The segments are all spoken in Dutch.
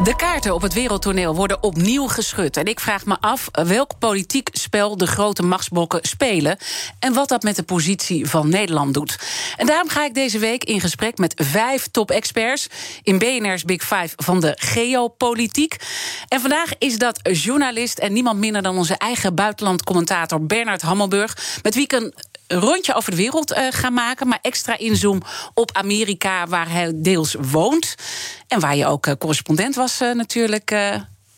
De kaarten op het wereldtoneel worden opnieuw geschud. En ik vraag me af welk politiek spel de grote machtsblokken spelen. En wat dat met de positie van Nederland doet. En daarom ga ik deze week in gesprek met vijf top-experts. in BNR's Big Five van de geopolitiek. En vandaag is dat journalist en niemand minder dan onze eigen buitenlandcommentator Bernard Hammelburg. Met wie ik een rondje over de wereld uh, gaan maken. Maar extra inzoom op Amerika, waar hij deels woont. En waar je ook uh, correspondent was uh, natuurlijk.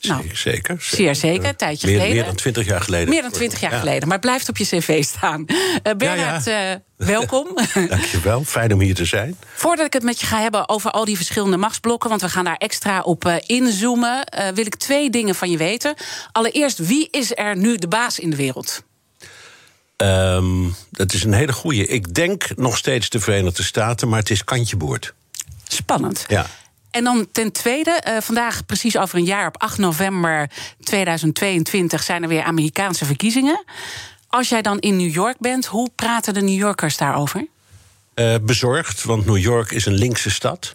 Nou, zeker, zeker, Zeer zeker, een tijdje meer, geleden. Meer dan twintig jaar geleden. Meer dan twintig jaar ja. geleden, maar het blijft op je cv staan. Uh, Bernard, ja, ja. Uh, welkom. Dankjewel, fijn om hier te zijn. Voordat ik het met je ga hebben over al die verschillende machtsblokken... want we gaan daar extra op uh, inzoomen... wil ik twee dingen van je weten. Allereerst, wie is er nu de baas in de wereld? Um, dat is een hele goeie. Ik denk nog steeds de Verenigde Staten, maar het is kantje boord. Spannend. Ja. En dan ten tweede, uh, vandaag precies over een jaar, op 8 november 2022, zijn er weer Amerikaanse verkiezingen. Als jij dan in New York bent, hoe praten de New Yorkers daarover? Uh, bezorgd, want New York is een linkse stad.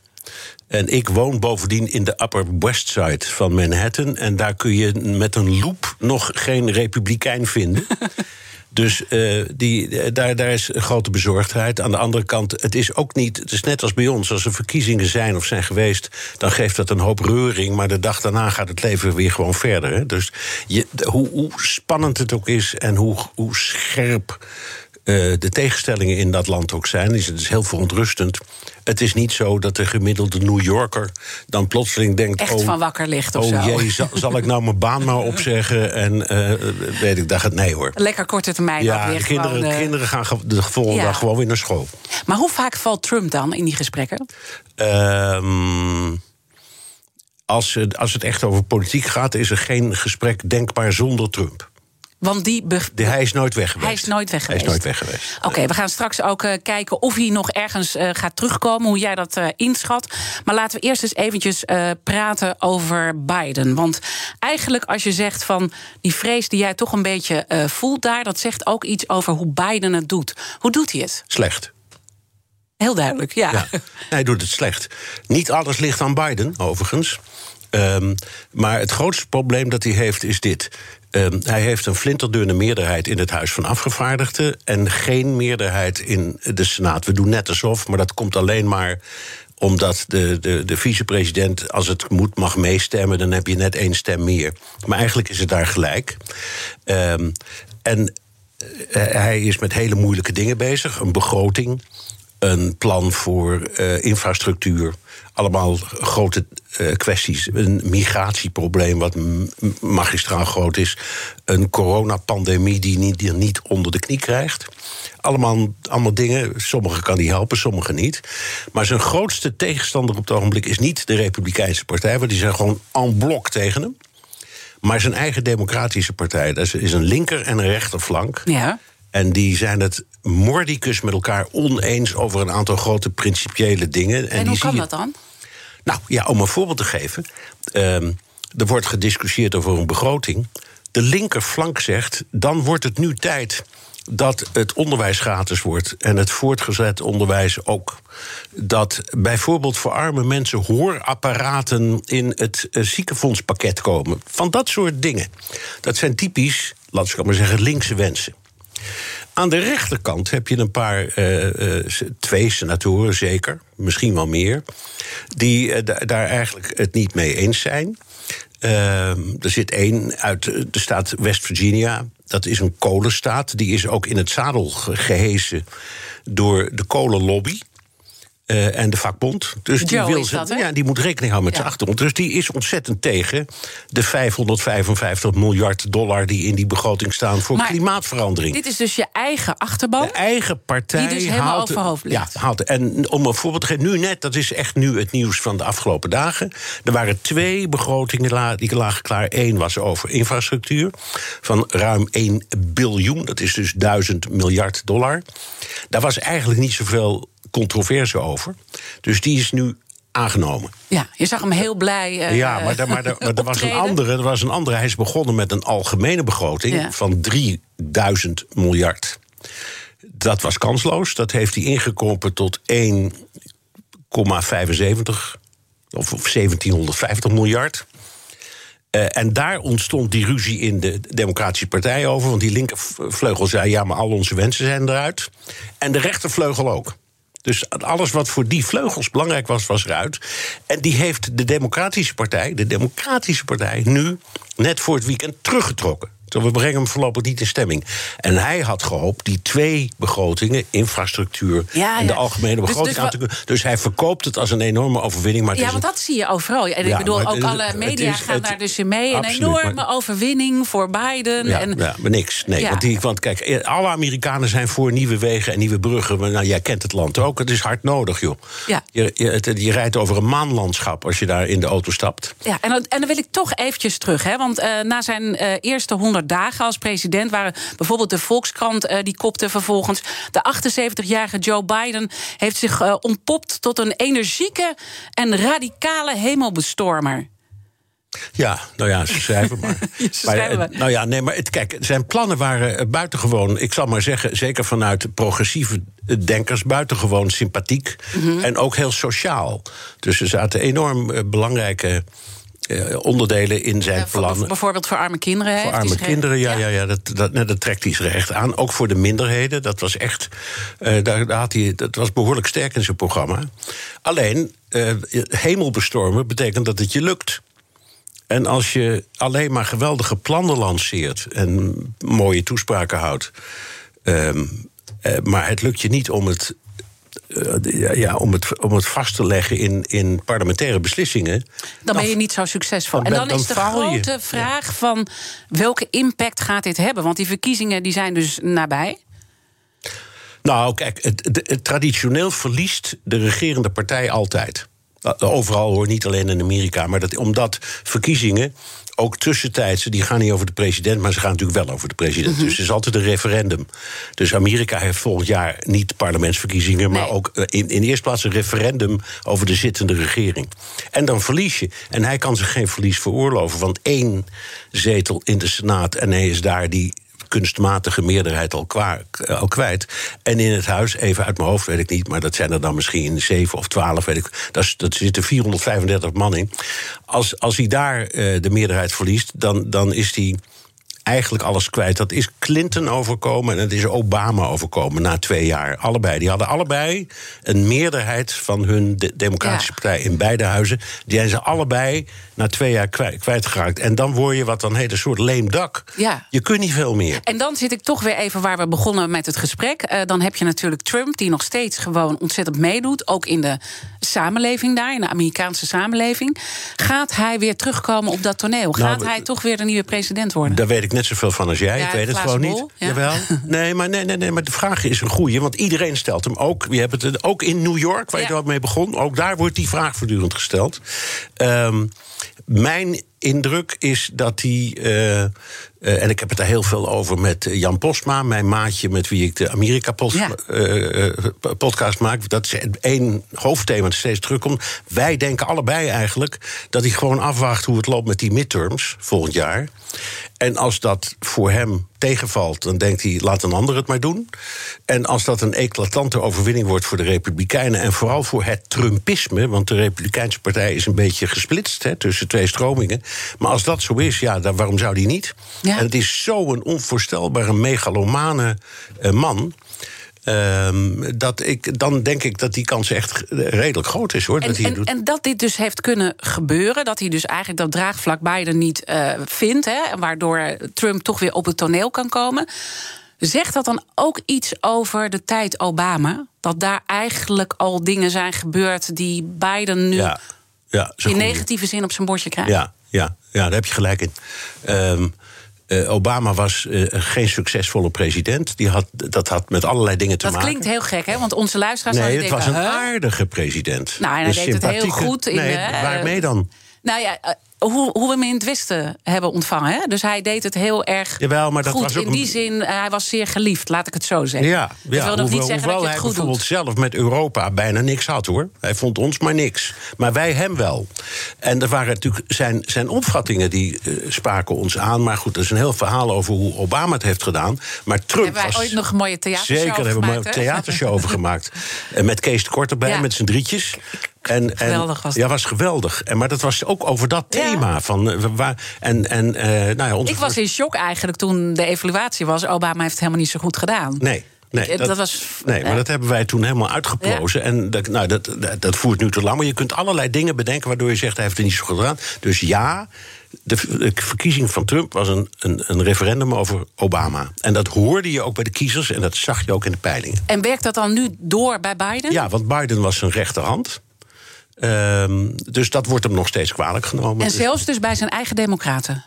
En ik woon bovendien in de Upper West Side van Manhattan. En daar kun je met een loep nog geen republikein vinden. Dus uh, die, daar, daar is grote bezorgdheid. Aan de andere kant, het is ook niet. Het is net als bij ons. Als er verkiezingen zijn of zijn geweest, dan geeft dat een hoop reuring. Maar de dag daarna gaat het leven weer gewoon verder. Hè? Dus hoe, hoe spannend het ook is en hoe, hoe scherp. Uh, de tegenstellingen in dat land ook zijn. is Het is heel verontrustend. Het is niet zo dat de gemiddelde New Yorker dan plotseling denkt... Echt oh, van wakker ligt of oh zo. jee, zal, zal, ik nou mijn baan maar opzeggen? En uh, weet ik, dat gaat nee hoor. Lekker korte termijn ja, weer de kinderen, gewoon, uh... kinderen gaan de volgende Ja. dag gewoon weer naar school. Maar hoe vaak valt Trump dan in die gesprekken? Ehm, als het echt over politiek gaat, is er geen gesprek denkbaar zonder Trump. Want die De, hij is nooit weg geweest. Hij is nooit weg Hij is geweest. nooit weg geweest. Oké, we gaan straks ook eh, kijken of hij nog ergens eh, gaat terugkomen, hoe jij dat eh, inschat. Maar laten we eerst eens eventjes praten over Biden. Want eigenlijk als je zegt van die vrees die jij toch een beetje voelt daar, dat zegt ook iets over hoe Biden het doet. Hoe doet hij het? Slecht. Heel duidelijk, ja. Ja, hij doet het slecht. Niet alles ligt aan Biden, overigens. Ehm, maar het grootste probleem dat hij heeft is dit. Ehm, hij heeft een flinterdunne meerderheid in het Huis van Afgevaardigden... en geen meerderheid in de Senaat. We doen net alsof, maar dat komt alleen maar omdat de, de, de vicepresident, als het moet, mag meestemmen... dan heb je net één stem meer. Maar eigenlijk is het daar gelijk. Ehm, en eh, hij is met hele moeilijke dingen bezig. Een begroting, een plan voor eh, infrastructuur. Allemaal grote eh, kwesties. Een migratieprobleem wat magistraal groot is. Een coronapandemie die niet, die niet onder de knie krijgt. Allemaal, allemaal dingen. Sommige kan hij helpen, sommige niet. Maar zijn grootste tegenstander op het ogenblik is niet de Republikeinse Partij... want die zijn gewoon en blok tegen hem. Maar zijn eigen democratische partij. Dat is- is een linker- en een rechterflank. Ja. En die zijn het mordicus met elkaar oneens over een aantal grote principiële dingen. En, hoe kan dat dan? Nou ja, om een voorbeeld te geven. ehm, er wordt gediscussieerd over een begroting. De linkerflank zegt, dan wordt het nu tijd dat het onderwijs gratis wordt en het voortgezet onderwijs ook. Dat bijvoorbeeld voor arme mensen hoorapparaten in het eh, ziekenfondspakket komen. Van dat soort dingen. Dat zijn typisch, laten we maar zeggen, linkse wensen. Aan de rechterkant heb je een paar, eh, eh, twee senatoren zeker, misschien wel meer, die eh, da- daar eigenlijk het niet mee eens zijn. Ehm, er zit één uit de staat West Virginia. Dat is een kolenstaat. Die is ook in het zadel ge- gehesen door de kolenlobby. Eh, en de vakbond. Dus die, Joe wil ze- dat, ja, die moet rekening houden met Ja. zijn achtergrond. Dus die is ontzettend tegen de 555 miljard dollar die in die begroting staan voor Maar klimaatverandering. Dit is dus je eigen achterban. De eigen partij Die dus helemaal haalt, overhoop ja, ligt. haalt. En om een voorbeeld te geven, nu net, dat is echt nu het nieuws van de afgelopen dagen. Er waren twee begrotingen die lagen klaar. Eén was over infrastructuur van ruim 1 biljoen. Dat is dus 1000 miljard dollar. Daar was eigenlijk niet zoveel controverse over. Dus die is nu aangenomen. Ja, je zag hem heel blij. eh, Ja, maar, maar, er, was een andere, er was een andere. Hij is begonnen met een algemene begroting Ja. van 3000 miljard. Dat was kansloos. Dat heeft hij ingekrompen tot 1,75 of of 1750 miljard. Eh, en daar ontstond die ruzie in de Democratische Partij over. Want die linkervleugel zei: ja, maar al onze wensen zijn eruit. En de rechtervleugel ook. Dus alles wat voor die vleugels belangrijk was, was eruit. En die heeft de Democratische Partij, de Democratische Partij, nu net voor het weekend teruggetrokken. We brengen hem voorlopig niet in stemming. En hij had gehoopt die twee begrotingen, infrastructuur Ja, en de ja. algemene Dus- begroting dus aan te kunnen. Dus hij verkoopt het als een enorme overwinning. Maar Ja, want een- dat zie je overal. En Ja, ik bedoel, ook het- alle media is- gaan het- daar dus in mee. Een enorme maar- overwinning voor Biden. Ja, en, ja, maar niks. Nee, want, die, want kijk, eh, alle Amerikanen zijn voor nieuwe wegen en nieuwe bruggen. Maar nou, jij kent het land ook. Het is hard nodig, joh. Ja. Je, je, het- je rijdt over een maanlandschap als je daar in de auto stapt. Ja, en, dan- en dan wil ik toch eventjes terug. Hè, want eh, na zijn eh, eerste 100 dagen als president waren bijvoorbeeld de Volkskrant eh, die kopte vervolgens. De 78-jarige Joe Biden heeft zich eh, ontpopt tot een energieke en radicale hemelbestormer. Ja, nou ja, ze schrijven maar. Ze schrijven eh, maar. nou ja, nee, maar het, kijk, zijn plannen waren buitengewoon, ik zal maar zeggen, zeker vanuit progressieve denkers, buitengewoon sympathiek Mhm. en ook heel sociaal. Dus er zaten enorm belangrijke onderdelen in zijn Eh, plannen. bijvoorbeeld voor arme kinderen. Voor arme kinderen, ja, ja. Ja, dat, dat, nee, dat trekt hij zich echt aan. Ook voor de minderheden. Dat was echt. eh, daar, daar had hij, dat was behoorlijk sterk in zijn programma. Alleen, eh, hemelbestormen betekent dat het je lukt. En als je alleen maar geweldige plannen lanceert en mooie toespraken houdt. ehm, eh, maar het lukt je niet om het. Eh, ja, om, het, om het vast te leggen in, in parlementaire beslissingen. Dan ben je niet zo succesvol. dan En dan is de je. grote vraag van welke impact gaat dit hebben? Want die verkiezingen die zijn dus nabij. Nou, kijk, het, het- het- traditioneel verliest de regerende partij altijd. Uh, Overal hoor, niet alleen in Amerika. Maar dat, omdat verkiezingen, ook tussentijdse, die gaan niet over de president, maar ze gaan natuurlijk wel over de president. Mhm. Dus het is altijd een referendum. Dus Amerika heeft volgend jaar niet parlementsverkiezingen, maar ook eh, in, in de eerste plaats een referendum over de zittende regering. En dan verlies je. En hij kan zich geen verlies veroorloven, want één zetel in de Senaat en hij is daar die kunstmatige meerderheid al, kwa- al kwijt. En in het huis, even uit mijn hoofd weet ik niet, maar dat zijn er dan misschien zeven of twaalf, weet ik. Is- dat zitten 435 man in. Als, als hij daar eh, de meerderheid verliest, dan, dan is hij eigenlijk alles kwijt. Dat is Clinton overkomen en het is Obama overkomen na twee jaar. Allebei. Die hadden allebei een meerderheid van hun de- Democratische Ja. Partij in beide huizen. Die zijn ze allebei na twee jaar kwijt, kwijtgeraakt. En dan word je wat dan heet een soort leem dak. Ja. Je kunt niet veel meer. En dan zit ik toch weer even waar we begonnen met het gesprek. Eh, dan heb je natuurlijk Trump, die nog steeds gewoon ontzettend meedoet. Ook in de samenleving daar, in de Amerikaanse samenleving. Gaat hij weer terugkomen op dat toneel? Gaat Nou, hij toch weer de nieuwe president worden? Daar weet ik net zoveel van als jij. Ja, ik weet het gewoon bol, niet. ja. Jawel. Nee maar, nee, nee, nee, maar de vraag is een goeie. Want iedereen stelt hem ook. Je hebt het ook in New York, waar je Ja. ook mee begon. Ook daar wordt die vraag voortdurend gesteld. Ehm, mijn indruk is dat hij. eh, eh, en ik heb het daar heel veel over met eh, Jan Postma, mijn maatje met wie ik de Amerika-podcast maak. Dat is één hoofdthema dat steeds terugkomt. Wij denken allebei eigenlijk dat hij gewoon afwacht hoe het loopt met die midterms volgend jaar. En als dat voor hem tegenvalt, dan denkt hij: laat een ander het maar doen. En als dat een eclatante overwinning wordt voor de Republikeinen en vooral voor het Trumpisme, want de Republikeinse partij is een beetje gesplitst hè, tussen twee stromingen. Maar als dat zo is, ja, dan waarom zou die niet? Ja. En het is zo'n onvoorstelbare megalomane eh, man. Ehm, dat ik, dan denk ik dat die kans echt redelijk groot is hoor. En, dat hij en, doet. en dat dit dus heeft kunnen gebeuren, dat hij dus eigenlijk dat draagvlak Biden niet eh, vindt, hè, waardoor Trump toch weer op het toneel kan komen. Zegt dat dan ook iets over de tijd Obama? Dat daar eigenlijk al dingen zijn gebeurd die Biden nu Ja, ja, in negatieve zin op zijn bordje krijgt? Ja, ja, ja, daar heb je gelijk in. Ehm, eh, Obama was eh, geen succesvolle president. Die had, dat had met allerlei dingen te Dat maken. klinkt heel gek, hè? Want onze luisteraars Nee, het was een huh? aardige president. Nou, en hij deed het heel goed in, Nee, eh, waarmee dan? Nou ja, hoe, hoe we hem in het Westen hebben ontvangen. Hè? Dus hij deed het heel erg Jawel, maar dat goed. was ook in die zin, eh, hij was zeer geliefd, laat ik het zo zeggen. Ja, dat ja wil nog hoewel, niet zeggen dat je hij het goed bijvoorbeeld doet. zelf met Europa bijna niks had hoor. Hij vond ons maar niks. Maar wij hem wel. En er waren natuurlijk zijn, zijn opvattingen die eh, spraken ons aan. Maar goed, er is een heel verhaal over hoe Obama het heeft gedaan. Maar Trump Hebben wij was. ooit nog een mooie theatershow Zeker, daar hebben we een theatershow over gemaakt. En met Kees de Kort erbij, Ja. met z'n drietjes. En, en, Geweldig was dat. Ja, was geweldig. En, maar dat was ook over dat Ja. thema. Van, eh, waar, en, en, eh, nou ja, onze Ik was in shock eigenlijk toen de evaluatie was. Obama heeft het helemaal niet zo goed gedaan. Nee. Nee, Ik- dat was- nee, maar dat hebben wij toen helemaal uitgeplozen. En dat, nou, dat, dat, dat voert nu te lang. Maar je kunt allerlei dingen bedenken waardoor je zegt... hij heeft het niet zo goed gedaan. Dus ja, de, de verkiezing van Trump was een, een, een referendum over Obama. En dat hoorde je ook bij de kiezers en dat zag je ook in de peilingen. En werkt dat dan nu door bij Biden? Ja, want Biden was zijn rechterhand. Ehm, dus dat wordt hem nog steeds kwalijk genomen. En zelfs dus bij zijn eigen democraten.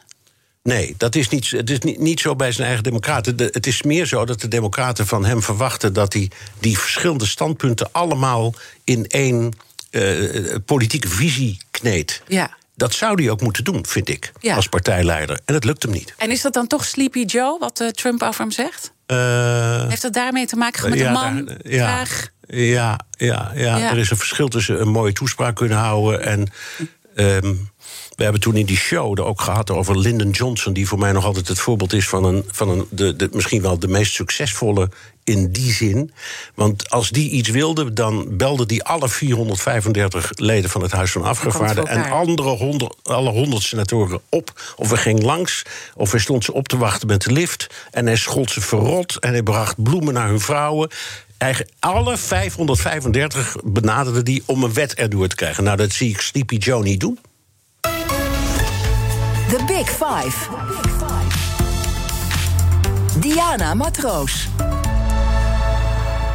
Nee, dat is niet, het is niet, niet zo bij zijn eigen democraten. De- het is meer zo dat de democraten van hem verwachten... dat hij die verschillende standpunten allemaal in één eh, politieke visie kneedt. Ja. Dat zou hij ook moeten doen, vind ik, Ja. als partijleider. En dat lukt hem niet. En is dat dan toch Sleepy Joe, wat eh, Trump over hem zegt? Eh, Heeft dat daarmee te maken met ja, een man? daar- ja, Graag. Ja, ja, ja, Ja. er is een verschil tussen een mooie toespraak kunnen houden en. ehm, we hebben toen in die show er ook gehad over Lyndon Johnson, die voor mij nog altijd het voorbeeld is van, een, van een, de, de, misschien wel de meest succesvolle in die zin. Want als die iets wilde, dan belde die alle 435 leden van het Huis van Afgevaardigden voor en andere honderd, alle honderd senatoren op. Of hij ging langs, of hij stond ze op te wachten met de lift. En hij schold ze verrot en hij bracht bloemen naar hun vrouwen. Eigen, alle 535 benaderden die om een wet erdoor te krijgen. Nou, dat zie ik Sleepy Joe niet doen. The Big Five. Diana Matroos.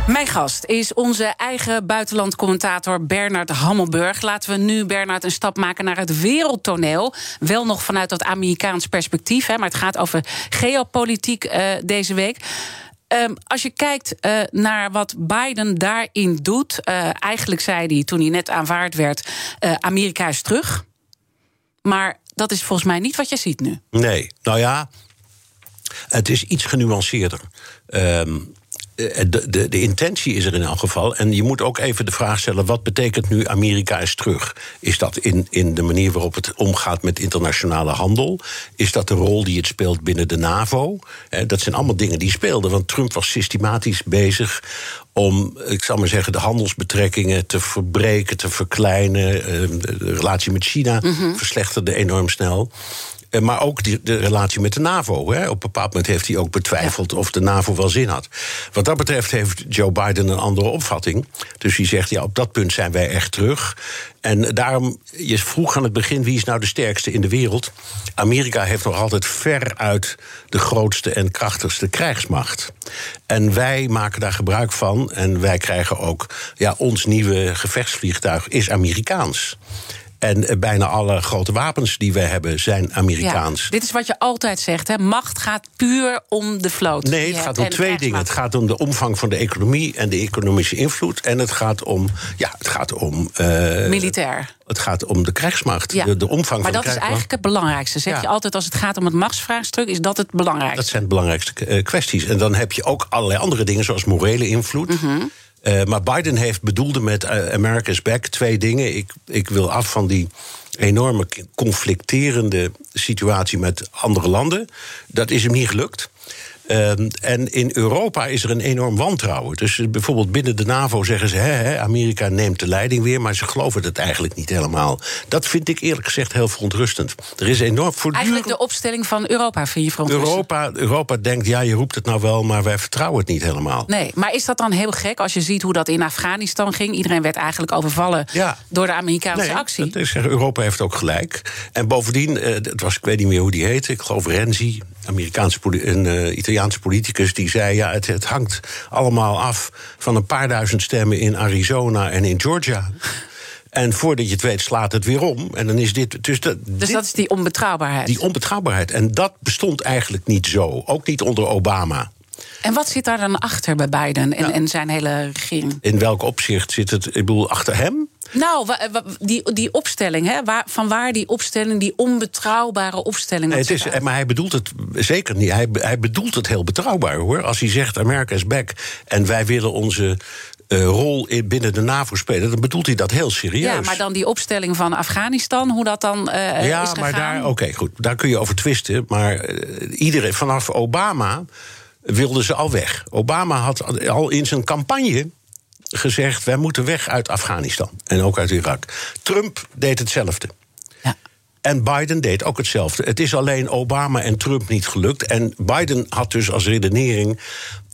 Mijn gast is onze eigen buitenlandcommentator Bernard Hammelburg. Laten we nu, Bernard, een stap maken naar het wereldtoneel. Wel nog vanuit dat Amerikaans perspectief, hè, maar het gaat over geopolitiek eh, deze week. Ehm, als je kijkt eh, naar wat Biden daarin doet. eh, eigenlijk zei hij toen hij net aanvaard werd: eh, Amerika is terug. Maar dat is volgens mij niet wat je ziet nu. Nee, nou ja, het is iets genuanceerder. Eh, de, de, de intentie is er in elk geval. En je moet ook even de vraag stellen: wat betekent nu Amerika is terug? Is dat in, in de manier waarop het omgaat met internationale handel? Is dat de rol die het speelt binnen de NAVO? Eh, dat zijn allemaal dingen die speelden. Want Trump was systematisch bezig om, ik zal maar zeggen, de handelsbetrekkingen te verbreken, te verkleinen. Eh, De relatie met China verslechterde enorm snel. Eh, Maar ook die, de relatie met de NAVO. Hè. Op een bepaald moment heeft hij ook betwijfeld of de NAVO wel zin had. Wat dat betreft heeft Joe Biden een andere opvatting. Dus hij zegt, ja, op dat punt zijn wij echt terug. En daarom, je vroeg aan het begin, wie is nou de sterkste in de wereld? Amerika heeft nog altijd veruit de grootste en krachtigste krijgsmacht. En wij maken daar gebruik van. En wij krijgen ook, ja, ons nieuwe gevechtsvliegtuig is Amerikaans. En eh, bijna alle grote wapens die wij hebben zijn Amerikaans. Ja, dit is wat je altijd zegt: hè? macht gaat puur om de vloot. Nee, het gaat om twee dingen. Het gaat om de omvang van de economie en de economische invloed. En het gaat om, ja, het gaat om. eh, Militair. Het gaat om de krijgsmacht. Ja. De, de omvang maar van dat de is krijgsmacht. eigenlijk het belangrijkste. Zeg Ja. je altijd als het gaat om het machtsvraagstuk, is dat het belangrijkste. Dat zijn de belangrijkste eh, kwesties. En dan heb je ook allerlei andere dingen, zoals morele invloed. Mhm. Eh, maar Biden heeft bedoelde met eh, America's Back twee dingen. Ik, ik wil af van die enorme conflicterende situatie met andere landen. Dat is hem niet gelukt. Ehm, en in Europa is er een enorm wantrouwen. Dus bijvoorbeeld binnen de NAVO zeggen ze: hè, hè, Amerika neemt de leiding weer, maar ze geloven het eigenlijk niet helemaal. Dat vind ik eerlijk gezegd heel verontrustend. Er is enorm voortdurend. Eigenlijk de opstelling van Europa vind je verontrustend. Europa, Europa denkt, ja, je roept het nou wel, maar wij vertrouwen het niet helemaal. Nee, maar is dat dan heel gek als je ziet hoe dat in Afghanistan ging? Iedereen werd eigenlijk overvallen Ja. door de Amerikaanse Nee, actie. dat is, Europa heeft ook gelijk. En bovendien, eh, het was, ik weet niet meer hoe die heette, ik geloof Renzi, Amerikaanse een Italiaanse Italiaanse politicus die zei: ja, het, het hangt allemaal af van een paar duizend stemmen in Arizona en in Georgia. En voordat je het weet, slaat het weer om. En dan is dit. Dus, dat, dus dat is die onbetrouwbaarheid. Die onbetrouwbaarheid. En dat bestond eigenlijk niet zo. Ook niet onder Obama. En wat zit daar dan achter bij Biden en, en zijn hele regering? In welk opzicht zit het? Ik bedoel, achter hem? Nou, die, die opstelling, hè? Waar, van waar die opstelling, die onbetrouwbare opstelling. Nee, het is, maar hij bedoelt het zeker niet. Hij, hij bedoelt het heel betrouwbaar hoor. Als hij zegt: Amerika is back en wij willen onze uh, rol in, binnen de NAVO spelen, dan bedoelt hij dat heel serieus. Ja, maar dan die opstelling van Afghanistan, hoe dat dan uh, ja, is gegaan? maar daar, oké, goed, daar kun je over twisten. Maar uh, iedereen vanaf Obama wilden ze al weg. Obama had al in zijn campagne gezegd: wij moeten weg uit Afghanistan en ook uit Irak. Trump deed hetzelfde. Ja. En Biden deed ook hetzelfde. Het is alleen Obama en Trump niet gelukt. En Biden had dus als redenering.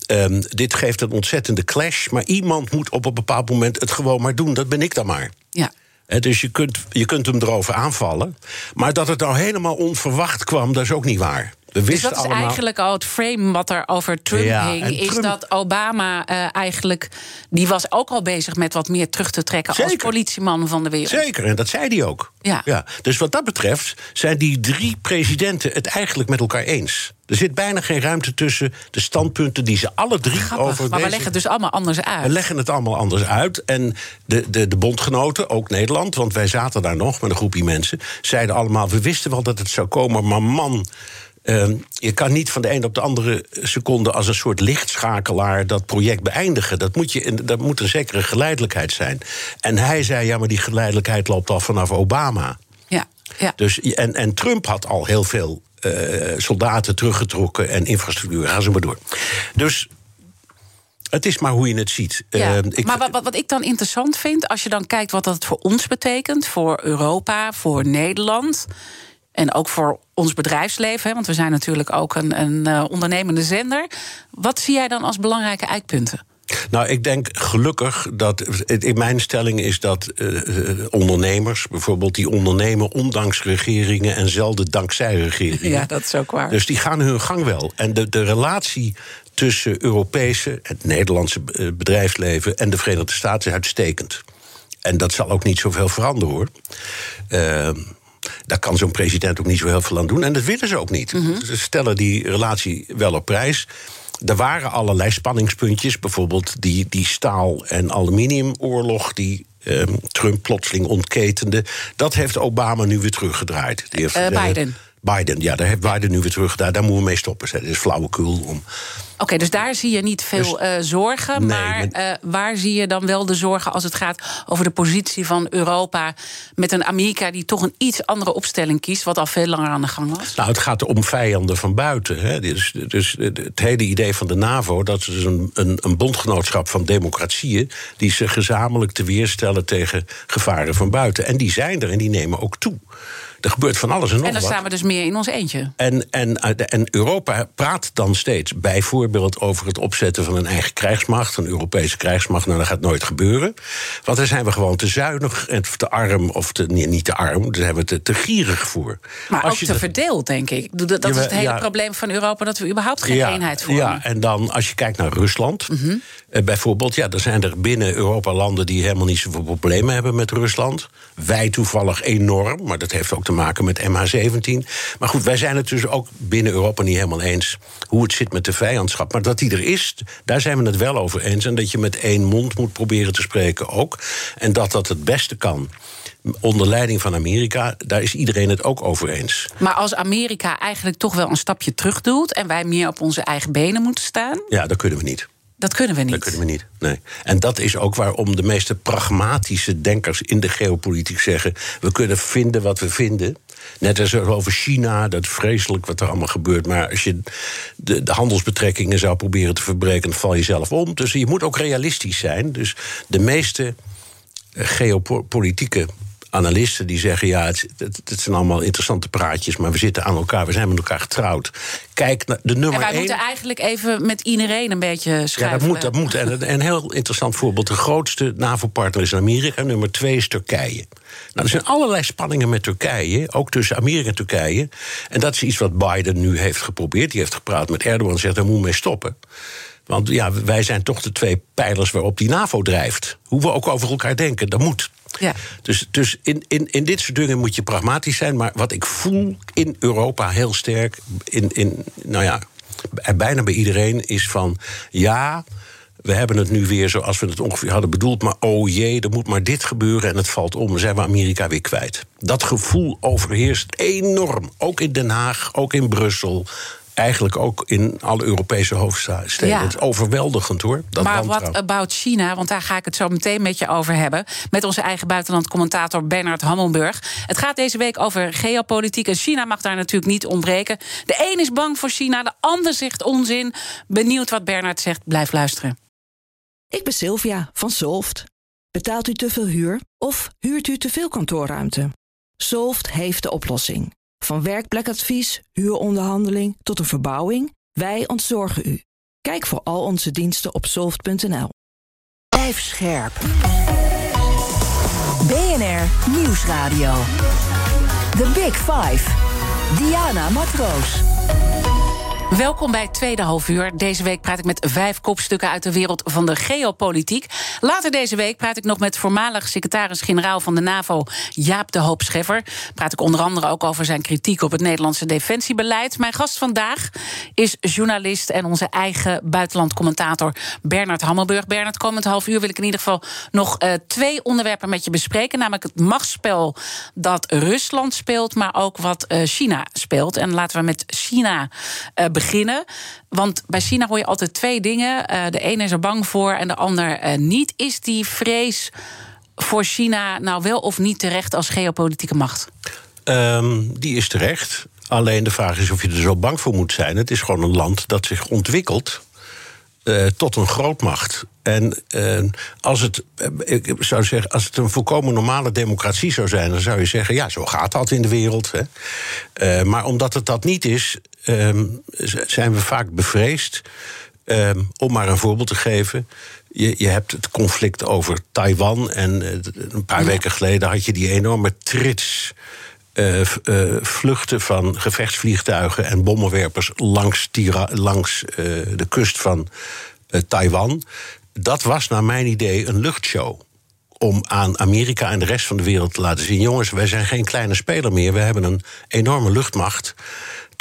Um, dit geeft een ontzettende clash. Maar iemand moet op een bepaald moment het gewoon maar doen. Dat ben ik dan maar. Ja. He, dus je kunt, je kunt hem erover aanvallen. Maar dat het nou helemaal onverwacht kwam, dat is ook niet waar. Dus dat is eigenlijk al het frame wat er over Trump ja, hing. Is dat Obama uh, eigenlijk. Die was ook al bezig met wat meer terug te trekken Zeker. als politieman van de wereld. Zeker, en dat zei hij ook. Ja. ja. Dus wat dat betreft zijn die drie presidenten het eigenlijk met elkaar eens. Er zit bijna geen ruimte tussen de standpunten die ze alle drie Grappig, over. Maar we leggen het dus allemaal anders uit. We leggen het allemaal anders uit. En de, de, de bondgenoten, ook Nederland, want wij zaten daar nog met een groepje mensen, zeiden allemaal: we wisten wel dat het zou komen, maar man. Uh, je kan niet van de ene op de andere seconde als een soort lichtschakelaar dat project beëindigen. Dat moet, je, dat moet een zekere geleidelijkheid zijn. En hij zei: ja, maar die geleidelijkheid loopt al vanaf Obama. Ja, ja. Dus, en, en Trump had al heel veel uh, soldaten teruggetrokken en infrastructuur. Gaan ze maar door. Dus het is maar hoe je het ziet. Ja, uh, ik, maar wat, wat ik dan interessant vind, als je dan kijkt wat dat voor ons betekent, voor Europa, voor Nederland. En ook voor ons bedrijfsleven, hè, want we zijn natuurlijk ook een, een uh, ondernemende zender. Wat zie jij dan als belangrijke eikpunten? Nou, ik denk gelukkig dat. In mijn stelling is dat uh, ondernemers, bijvoorbeeld, die ondernemen ondanks regeringen en zelden dankzij regeringen. Ja, dat is ook waar. Dus die gaan hun gang wel. En de, de relatie tussen Europese, het Nederlandse bedrijfsleven en de Verenigde Staten is uitstekend. En dat zal ook niet zoveel veranderen hoor. Uh, daar kan zo'n president ook niet zo heel veel aan doen. En dat willen ze ook niet. Mhm. Ze stellen die relatie wel op prijs. Er waren allerlei spanningspuntjes, bijvoorbeeld die, die staal- en aluminiumoorlog die eh, Trump plotseling ontketende. Dat heeft Obama nu weer teruggedraaid. Die heeft, uh, Biden. Biden, ja, daar heeft Biden nu weer teruggedraaid. Daar moeten we mee stoppen. Dat is flauwekul om. Oké, okay, dus daar zie je niet veel dus, uh, zorgen. Nee, maar uh, waar zie je dan wel de zorgen als het gaat over de positie van Europa met een Amerika die toch een iets andere opstelling kiest, wat al veel langer aan de gang was? Nou, het gaat om vijanden van buiten. Hè. Dus, dus het hele idee van de NAVO, dat is dus een, een, een bondgenootschap van democratieën die zich gezamenlijk te weerstellen tegen gevaren van buiten. En die zijn er en die nemen ook toe. Er gebeurt van alles en nog En dan wat. staan we dus meer in ons eentje. En, en, en Europa praat dan steeds bijvoorbeeld over het opzetten van een eigen krijgsmacht, een Europese krijgsmacht. Nou, dat gaat nooit gebeuren. Want daar zijn we gewoon te zuinig en te arm, of te, nee, niet te arm, daar zijn we te, te gierig voor. Maar Als ook je te dat- verdeeld, denk ik. Dat, dat is het hele Ja. probleem van Europa, dat we überhaupt geen ja, eenheid vormen. Ja, en dan als je kijkt naar Rusland, eh, bijvoorbeeld, ja, er zijn er binnen Europa landen die helemaal niet zoveel problemen hebben met Rusland. Wij toevallig enorm, maar dat heeft ook te maken met MH17. Maar goed, wij zijn het dus ook binnen Europa niet helemaal eens hoe het zit met de vijandschap. Maar dat die er is, daar zijn we het wel over eens. En dat je met één mond moet proberen te spreken ook. En dat dat het beste kan. Onder leiding van Amerika, daar is iedereen het ook over eens. Maar als Amerika eigenlijk toch wel een stapje terug doet en wij meer op onze eigen benen moeten staan, Ja, dat kunnen we niet. Dat kunnen we niet. Dat kunnen we niet. Nee. En dat is ook waarom de meeste pragmatische denkers in de geopolitiek zeggen: we kunnen vinden wat we vinden. Net als over China, dat is vreselijk wat er allemaal gebeurt. Maar als je de, de handelsbetrekkingen zou proberen te verbreken, dan val je zelf om. Dus je moet ook realistisch zijn. Dus de meeste geopolitieke analisten die zeggen: ja, het, het, het, zijn allemaal interessante praatjes, maar we zitten aan elkaar, we zijn met elkaar getrouwd. Kijk naar de nummer En wij één. moeten eigenlijk even met iedereen een beetje Ja, schuiven. dat moet. Dat moet. En een- een heel interessant voorbeeld. De grootste NAVO-partner is Amerika. Nummer twee is Turkije. Nou, er zijn allerlei spanningen met Turkije. Ook tussen Amerika en Turkije. En dat is iets wat Biden nu heeft geprobeerd. Die heeft gepraat met Erdogan en zegt: daar moet mee stoppen. Want ja, wij zijn toch de twee pijlers waarop die NAVO drijft. Hoe we ook over elkaar denken, dat moet. Ja. Dus, dus in, in, in dit soort dingen moet je pragmatisch zijn. Maar wat ik voel in Europa heel sterk, in, in, nou ja, bij- bijna bij iedereen, is van ja. We hebben het nu weer zoals we het ongeveer hadden bedoeld. Maar oh jee, er moet maar dit gebeuren en het valt om. Dan zijn we Amerika weer kwijt. Dat gevoel overheerst enorm. Ook in Den Haag, ook in Brussel. Eigenlijk ook in alle Europese hoofdsteden. Ja. Het is overweldigend hoor. Dat maar wat about China? Want daar ga ik het zo meteen met je over hebben. Met onze eigen buitenlandcommentator Bernard Hammelburg. Het gaat deze week over geopolitiek. En China mag daar natuurlijk niet ontbreken. De een is bang voor China, de ander zegt onzin. Benieuwd wat Bernard zegt. Blijf luisteren. Ik ben Sylvia van Solft. Betaalt u te veel huur of huurt u te veel kantoorruimte? Solft heeft de oplossing. Van werkplekadvies, huuronderhandeling tot een verbouwing, wij ontzorgen u. Kijk voor al onze diensten op soft.nl. Blijf scherp. BNR Nieuwsradio. The Big Five. Diana Matroos. Welkom bij tweede half uur. Deze week praat ik met vijf kopstukken uit de wereld van de geopolitiek. Later deze week praat ik nog met voormalig secretaris-generaal van de NAVO, Jaap de Hoop Scheffer. Praat ik onder andere ook over zijn kritiek op het Nederlandse defensiebeleid. Mijn gast vandaag is journalist en onze eigen buitenlandcommentator Bernard Hammelburg. Bernard, komend half uur wil ik in ieder geval nog eh, twee onderwerpen met je bespreken. Namelijk het machtsspel dat Rusland speelt, maar ook wat eh, China speelt. En laten we met China eh, beginnen. Want bij China hoor je altijd twee dingen. Eh, de ene is er bang voor en de ander eh, niet. Is die vrees voor China nou wel of niet terecht als geopolitieke macht? Ehm, die is terecht. Alleen de vraag is of je er zo bang voor moet zijn. Het is gewoon een land dat zich ontwikkelt eh, tot een grootmacht. En als, het, ik zou zeggen, als het een volkomen normale democratie zou zijn, dan zou je zeggen: ja, zo gaat dat in de wereld. Hè. Maar omdat het dat niet is, ehm, zijn we vaak bevreesd. Ehm, om maar een voorbeeld te geven. Je, je hebt het conflict over Taiwan. En eh, een paar weken geleden had je die enorme trits. eh, eh, vluchten van gevechtsvliegtuigen en bommenwerpers langs, Tira- langs de kust van Taiwan. Dat was naar mijn idee een luchtshow. Om aan Amerika en de rest van de wereld te laten zien: jongens, wij zijn geen kleine speler meer. We hebben een enorme luchtmacht.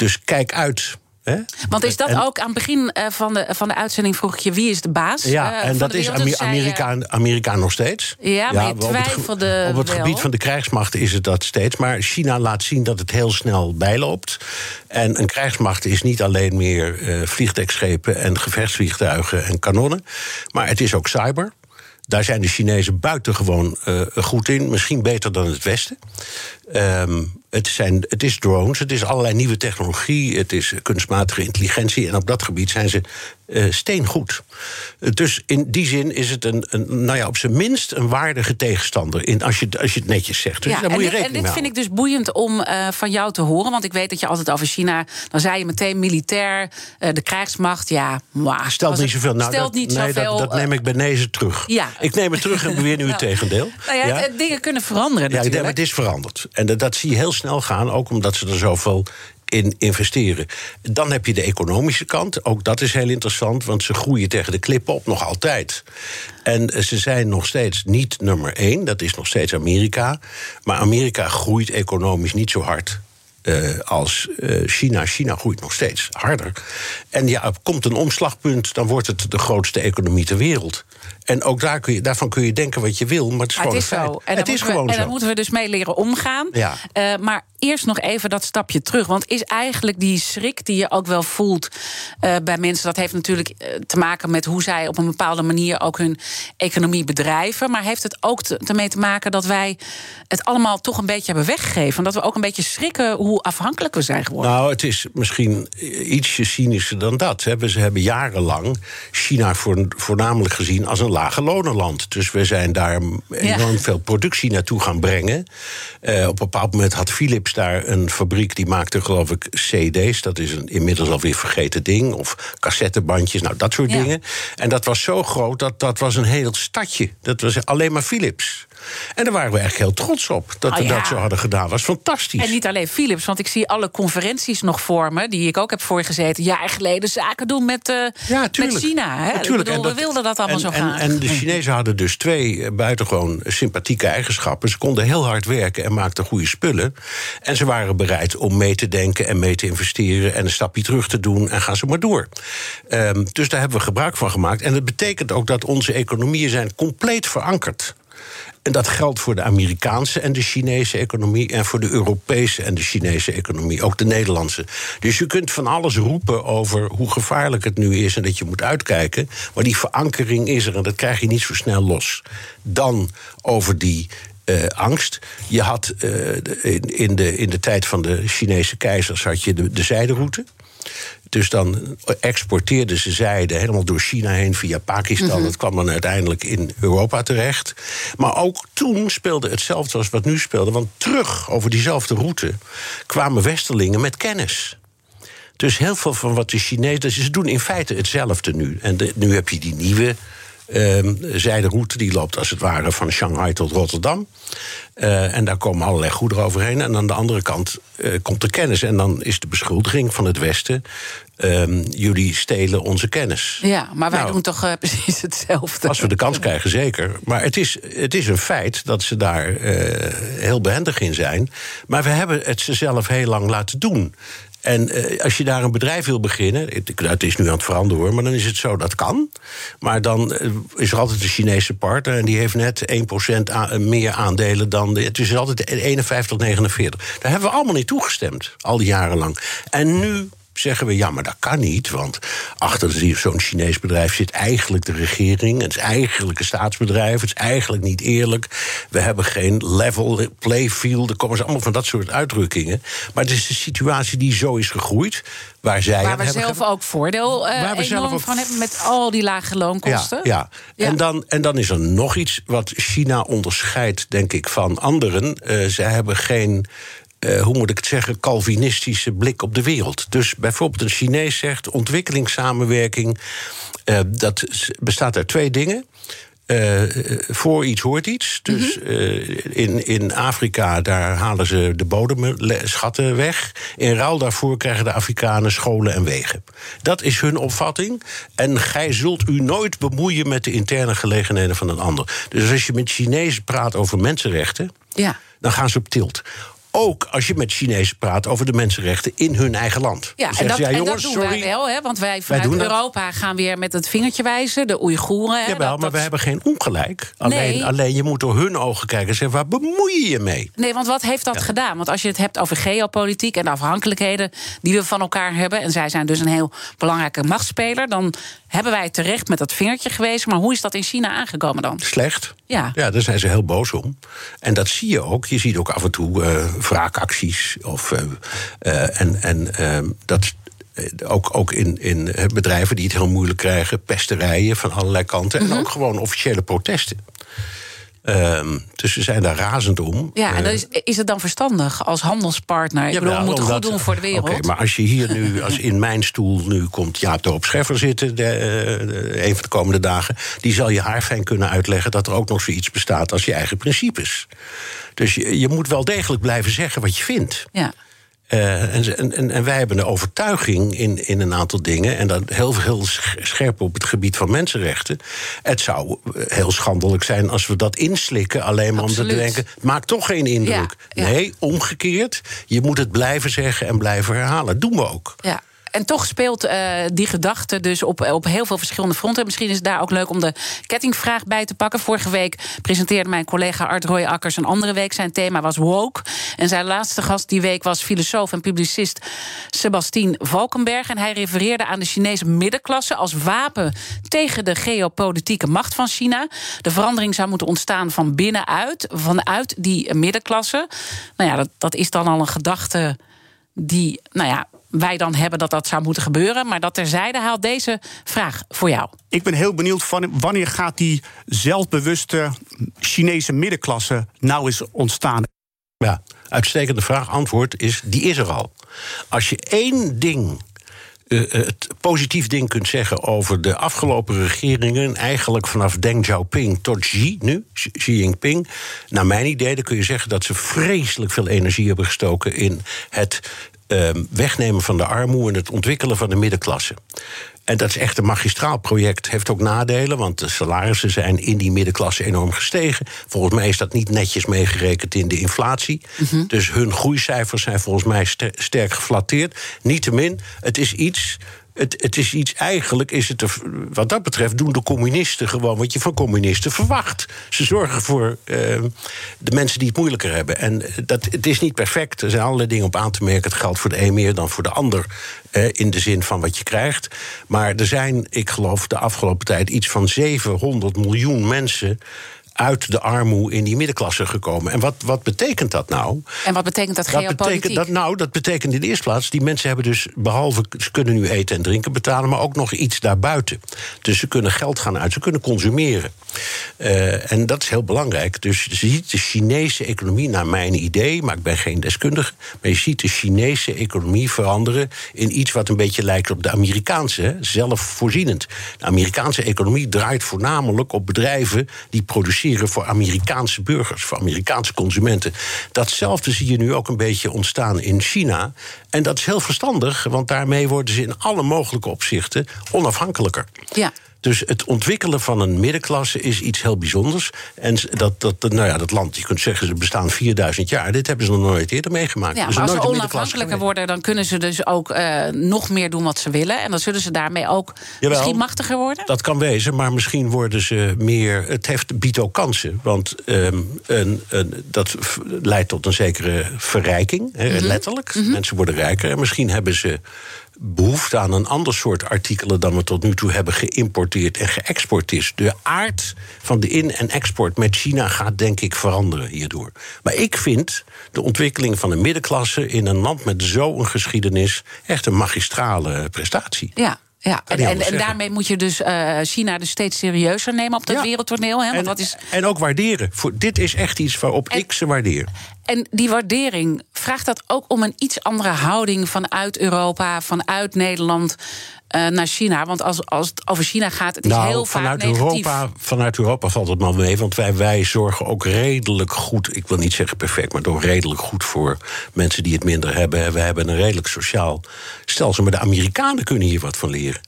Dus kijk uit. Hè? Want is dat En- ook aan het begin eh, van, de, van de uitzending vroeg ik je wie is de baas? Ja, eh, en dat is Amerika, Amerika nog steeds. Ja, maar je op het ge- twijfelde Op het wel. gebied van de krijgsmacht is het dat steeds. Maar China laat zien dat het heel snel bijloopt. En een krijgsmacht is niet alleen meer eh vliegdekschepen en gevechtsvliegtuigen en kanonnen. Maar het is ook cyber. Daar zijn de Chinezen buitengewoon eh goed in. Misschien beter dan het Westen. Ehm, het, zijn, het is drones, het is allerlei nieuwe technologie, het is kunstmatige intelligentie. En op dat gebied zijn ze eh, steengoed. Dus in die zin is het een, een, nou ja, op zijn minst een waardige tegenstander. In, als, je, als je het netjes zegt. Dus Ja, daar en moet je dit, en rekening dit mee vind ik dus boeiend om eh, van jou te horen. Want ik weet dat je altijd over China. Dan zei je meteen militair, de krijgsmacht. Ja, mwah, Stelt niet zoveel. Nou, stelt dat, niet nee, zoveel. dat, dat neem ik bij terug. ja. Ik neem het terug en beweer nu het Nou, tegendeel. nou ja, Ja? het- dingen kunnen veranderen Ja, natuurlijk. het is veranderd. En dat, dat zie je heel snel gaan, ook omdat ze er zoveel in investeren. Dan heb je de economische kant. Ook dat is heel interessant, want ze groeien tegen de klip op, nog altijd. En eh, ze zijn nog steeds niet nummer één, dat is nog steeds Amerika. Maar Amerika groeit economisch niet zo hard. eh, als eh, China. China groeit nog steeds harder. En ja, er komt een omslagpunt, dan wordt het de grootste economie ter wereld. En ook daar kun je, daarvan kun je denken wat je wil, maar het is Maar gewoon het is een zo. feit. En, het daar is moeten we- gewoon en zo. daar moeten we dus mee leren omgaan. Ja. Eh, maar eerst nog even dat stapje terug. Want is eigenlijk die schrik die je ook wel voelt eh, bij mensen... dat heeft natuurlijk eh, te maken met hoe zij op een bepaalde manier... ook hun economie bedrijven. Maar heeft het ook te- ermee te maken dat wij het allemaal toch een beetje hebben weggegeven? En dat we ook een beetje schrikken hoe afhankelijk we zijn geworden? Nou, het is misschien ietsje cynischer dan dat. hè. We- Ze hebben jarenlang China voor, voornamelijk gezien als een lage lonenland. Dus we zijn daar enorm veel productie naartoe gaan brengen. Uh, op een bepaald moment had Philips daar een fabriek die maakte, geloof ik, CD's. Dat is een inmiddels alweer vergeten ding. Of cassettebandjes, nou dat soort dingen. En dat was zo groot dat dat was een heel stadje. Dat was alleen maar Philips. En daar waren we echt heel trots op dat oh, we dat zo hadden gedaan. Dat was fantastisch. En niet alleen Philips, want ik zie alle conferenties nog voor me... die ik ook heb voorgezeten, jaar geleden zaken doen met, uh, ja, met China. Hè? Bedoel, dat, we wilden dat allemaal en, zo gaan. En, de Chinezen hadden dus twee eh, buitengewoon sympathieke eigenschappen. Ze konden heel hard werken en maakten goede spullen. En ze waren bereid om mee te denken en mee te investeren... en een stapje terug te doen en gaan ze maar door. Um, dus daar hebben we gebruik van gemaakt. En dat betekent ook dat onze economieën zijn compleet verankerd en dat geldt voor de Amerikaanse en de Chinese economie en voor de Europese en de Chinese economie, ook de Nederlandse. Dus je kunt van alles roepen over hoe gevaarlijk het nu is en dat je moet uitkijken, maar die verankering is er en dat krijg je niet zo snel los. Dan over die uh, angst. Je had in, in, de, in de tijd van de Chinese keizers had je de, de zijderoute. Dus dan exporteerden ze zijde helemaal door China heen via Pakistan. Mm Dat kwam dan uiteindelijk in Europa terecht. Maar ook toen speelde hetzelfde als wat nu speelde. Want terug over diezelfde route kwamen Westerlingen met kennis. Dus heel veel van wat de Chinezen. Ze doen in feite hetzelfde nu. En nu heb je die nieuwe uh, zijderoute, die loopt als het ware van Shanghai tot Rotterdam. Uh, en daar komen allerlei goederen overheen. En aan de andere kant uh, komt de kennis. En dan is de beschuldiging van het Westen. Uh, jullie stelen onze kennis. Ja, maar wij nou, doen toch uh, precies hetzelfde. Als we de kans krijgen, zeker. Maar het is, het is een feit dat ze daar heel behendig in zijn. Maar we hebben het ze zelf heel lang laten doen. En uh, als je daar een bedrijf wil beginnen, het, is nu aan het veranderen hoor, maar dan is het zo, dat kan. Maar dan uh, is er altijd een Chinese partner en die heeft net 1% aan, meer aandelen dan. De, het is altijd 51 tot 49. Daar hebben we allemaal niet toegestemd, al die jaren lang. En nu zeggen we ja, maar dat kan niet. Want achter zo'n Chinees bedrijf zit eigenlijk de regering. Het is eigenlijk een staatsbedrijf. Het is eigenlijk niet eerlijk. We hebben geen level playfield. Er komen ze allemaal van dat soort uitdrukkingen. Maar het is een situatie die zo is gegroeid. Waar, zij waar we zelf ook voordeel uh, waar we zelf ook... van hebben met al die lage loonkosten. Ja, ja. En, dan, en dan is er nog iets wat China onderscheidt, denk ik, van anderen. Uh, zij hebben geen uh, hoe moet ik het zeggen, Calvinistische blik op de wereld. Dus bijvoorbeeld een Chinees zegt ontwikkelingssamenwerking. Uh, dat bestaat uit twee dingen. Uh, voor iets hoort iets. Dus uh, in, in Afrika daar halen ze de bodemschatten weg. In ruil daarvoor krijgen de Afrikanen scholen en wegen. Dat is hun opvatting. En gij zult u nooit bemoeien met de interne gelegenheden van een ander. Dus als je met Chinezen praat over mensenrechten. Ja. Dan gaan ze op tilt ook als je met Chinezen praat over de mensenrechten in hun eigen land. Ja, en dat, ja, jongens, dat doen sorry, wij wel, hè, want wij vanuit wij Europa gaan weer met het vingertje wijzen, de Oeigoeren. Jawel, dat, maar we hebben geen ongelijk. Alleen, nee. alleen je moet door hun ogen kijken en zeggen, waar bemoei je je mee? Nee, want wat heeft dat gedaan? Want als je het hebt over geopolitiek en de afhankelijkheden die we van elkaar hebben, en zij zijn dus een heel belangrijke machtsspeler, dan hebben wij terecht met dat vingertje gewezen. Maar hoe is dat in China aangekomen dan? Slecht. Ja. ja, daar zijn ze heel boos om. En dat zie je ook. Je ziet ook af en toe uh, wraakacties. Of, uh, uh, en en ehm, dat ook, ook in, in bedrijven die het heel moeilijk krijgen, pesterijen van allerlei kanten. En mhm. ook gewoon officiële protesten. Um, dus ze zijn daar razend om. Ja, en dan is, is het dan verstandig als handelspartner? Ik bedoel, we moeten goed doen voor de wereld. Oké, maar als je hier nu, als in mijn stoel nu komt Jaap op Scheffer zitten... De, de, een van de komende dagen... die zal je haar fijn kunnen uitleggen dat er ook nog zoiets bestaat... als je eigen principes. Dus je, je moet wel degelijk blijven zeggen wat je vindt. Ja. Uh, en, en, en, wij hebben een overtuiging in, in een aantal dingen. En dat heel, heel scherp op het gebied van mensenrechten. Het zou heel schandelijk zijn als we dat inslikken. Alleen maar omdat we denken: maakt toch geen indruk. Nee, omgekeerd. Je moet het blijven zeggen en blijven herhalen. Dat doen we ook. Ja. En toch speelt uh, die gedachte dus op, op heel veel verschillende fronten. Misschien is het daar ook leuk om de kettingvraag bij te pakken. Vorige week presenteerde mijn collega Art Roy Akkers een andere week. Zijn thema was woke. En zijn laatste gast die week was filosoof en publicist Sebastien Valkenberg. En hij refereerde aan de Chinese middenklasse als wapen tegen de geopolitieke macht van China. De verandering zou moeten ontstaan van binnenuit, vanuit die middenklasse. Nou ja, dat, dat is dan al een gedachte die, nou ja, wij dan hebben dat dat zou moeten gebeuren. Maar dat terzijde haalt deze vraag voor jou. Ik ben heel benieuwd van wanneer gaat die zelfbewuste Chinese middenklasse nou eens ontstaan? Ja, uitstekende vraag. Antwoord is, die is er al. Als je één ding uh, het positief ding kunt zeggen over de afgelopen regeringen, eigenlijk vanaf Deng Xiaoping tot Xi nu, Xi Jinping, naar mijn idee, dan kun je zeggen dat ze vreselijk veel energie hebben gestoken in het wegnemen van de armoede en het ontwikkelen van de middenklasse. En dat is echt een magistraal project. Heeft ook nadelen, want de salarissen zijn in die middenklasse enorm gestegen. Volgens mij is dat niet netjes meegerekend in de inflatie. Mhm. Dus hun groeicijfers zijn volgens mij sterk geflatteerd. Niettemin, het is iets het, het, is iets, eigenlijk is het, wat dat betreft, doen de communisten gewoon wat je van communisten verwacht. Ze zorgen voor uh, de mensen die het moeilijker hebben. En dat, het is niet perfect, er zijn allerlei dingen op aan te merken. Het geldt voor de een meer dan voor de ander, uh, in de zin van wat je krijgt. Maar er zijn, ik geloof, de afgelopen tijd iets van 700 miljoen mensen uit de armoede in die middenklasse gekomen. En wat, wat betekent dat nou? En wat betekent dat, dat betekent dat Nou, dat betekent in de eerste plaats... die mensen hebben dus, behalve ze kunnen nu eten en drinken betalen... maar ook nog iets daarbuiten. Dus ze kunnen geld gaan uit, ze kunnen consumeren. Uh, en dat is heel belangrijk. Dus je ziet de Chinese economie, naar mijn idee... maar ik ben geen deskundige... maar je ziet de Chinese economie veranderen... in iets wat een beetje lijkt op de Amerikaanse, zelfvoorzienend. De Amerikaanse economie draait voornamelijk op bedrijven... die produceren voor Amerikaanse burgers, voor Amerikaanse consumenten. Datzelfde zie je nu ook een beetje ontstaan in China. En dat is heel verstandig, want daarmee worden ze in alle mogelijke opzichten onafhankelijker. Ja. Dus het ontwikkelen van een middenklasse is iets heel bijzonders. En dat, dat, nou ja, dat land, je kunt zeggen, ze bestaan 4000 jaar. Dit hebben ze nog nooit eerder meegemaakt. Ja, maar als ze onafhankelijker worden, dan kunnen ze dus ook uh, nog meer doen wat ze willen. En dan zullen ze daarmee ook Jawel, misschien machtiger worden. Dat kan wezen, maar misschien worden ze meer. Het heeft, biedt ook kansen. Want um, een, een, dat leidt tot een zekere verrijking, mm -hmm. letterlijk. Mm -hmm. Mensen worden rijker. En misschien hebben ze behoefte aan een ander soort artikelen dan we tot nu toe hebben geïmporteerd en geëxporteerd. De aard van de in- en export met China gaat denk ik veranderen hierdoor. Maar ik vind de ontwikkeling van de middenklasse in een land met zo'n geschiedenis echt een magistrale prestatie. Ja. Ja, en, en, en, daarmee moet je dus uh, China dus steeds serieuzer nemen op dat wereldtoneel. Hè? Want en, wat is... en ook waarderen. Voor, dit is echt iets waarop ik ze waardeer. En die waardering, vraagt dat ook om een iets andere houding vanuit Europa, vanuit Nederland uh, naar China? Want als, als het over China gaat, het is nou, heel vanuit vaak negatief. Europa, vanuit Europa valt het maar mee, want wij, wij zorgen ook redelijk goed... ik wil niet zeggen perfect, maar toch redelijk goed voor mensen die het minder hebben. We hebben een redelijk sociaal stelsel, maar de Amerikanen kunnen hier wat van leren.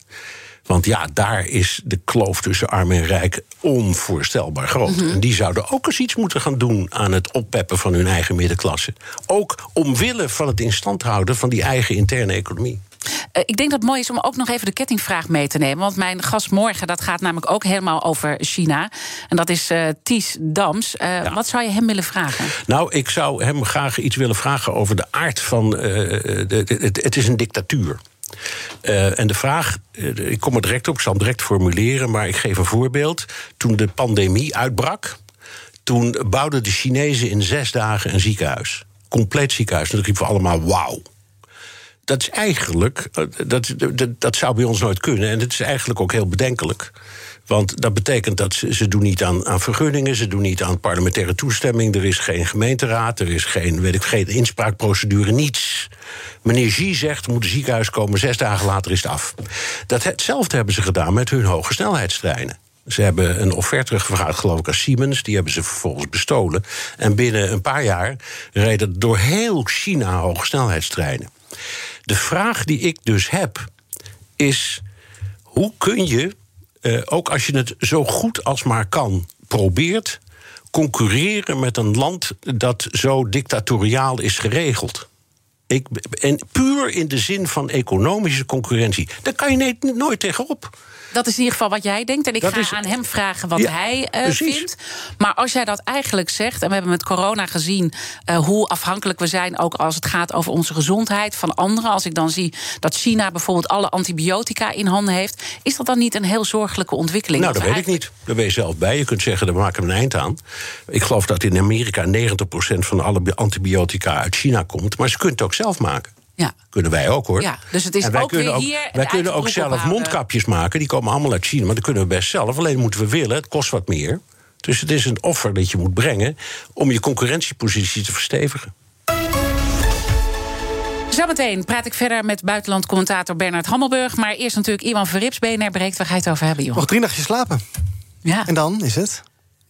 Want ja, daar is de kloof tussen arm en rijk onvoorstelbaar groot. En die zouden ook eens iets moeten gaan doen aan het oppeppen van hun eigen middenklasse. Ook omwille van het instand houden van die eigen interne economie. Uh, ik denk dat het mooi is om ook nog even de kettingvraag mee te nemen. Want mijn gast morgen, dat gaat namelijk ook helemaal over China. En dat is uh, Ties Dams. Uh, ja. Wat zou je hem willen vragen? Nou, ik zou hem graag iets willen vragen over de aard van. De, de, het, het is een dictatuur. Uh, en de vraag, uh, ik kom er direct op, ik zal hem direct formuleren, maar ik geef een voorbeeld. Toen de pandemie uitbrak, toen bouwden de Chinezen in zes dagen een ziekenhuis. Compleet ziekenhuis. En toen riepen we allemaal wauw. Dat is eigenlijk, dat, dat, dat zou bij ons nooit kunnen. En het is eigenlijk ook heel bedenkelijk. Want dat betekent dat ze, doen niet aan, vergunningen, ze doen niet aan parlementaire toestemming, er is geen gemeenteraad, er is geen, weet ik, geen inspraakprocedure, niets. Meneer Xi zegt, moet een ziekenhuis komen, zes dagen later is het af. Dat, hetzelfde hebben ze gedaan met hun hoge snelheidstreinen. Ze hebben een offerte gevraagd, geloof ik, aan Siemens. Die hebben ze vervolgens bestolen. En binnen een paar jaar reden door heel China hoge snelheidstreinen. De vraag die ik dus heb, is: hoe kun je uh, ook als je het zo goed als maar kan probeert, concurreren met een land dat zo dictatoriaal is geregeld. Ik, en puur in de zin van economische concurrentie. Daar kan je nooit tegenop. Dat is in ieder geval wat jij denkt. En ik dat ga is, aan hem vragen wat ja, hij uh, vindt. Maar als jij dat eigenlijk zegt, en we hebben met corona gezien uh, hoe afhankelijk we zijn, ook als het gaat over onze gezondheid van anderen. Als ik dan zie dat China bijvoorbeeld alle antibiotica in handen heeft, is dat dan niet een heel zorgelijke ontwikkeling? Nou, dat, dat weet eigenlijk... ik niet. Daar ben je zelf bij. Je kunt zeggen, daar maken we een eind aan. Ik geloof dat in Amerika 90% van alle antibiotica uit China komt. Maar ze kunt het ook zelf maken. Ja. Kunnen wij ook hoor. Ja, dus het is en wij ook kunnen weer ook, hier Wij kunnen ook zelf ophouden. mondkapjes maken. Die komen allemaal uit China. Maar dat kunnen we best zelf. Alleen moeten we willen. Het kost wat meer. Dus het is een offer dat je moet brengen. om je concurrentiepositie te verstevigen. Zometeen praat ik verder met buitenlandcommentator Bernard Hammelburg. Maar eerst natuurlijk Iwan Verrips, BNR breekt. Waar ga je het over hebben, joh? Nog drie nachtjes slapen. Ja. En dan is het